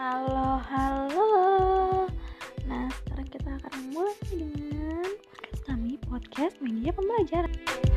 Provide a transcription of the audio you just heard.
Halo, halo. Nah, sekarang kita akan mulai dengan podcast kami, podcast media pembelajaran.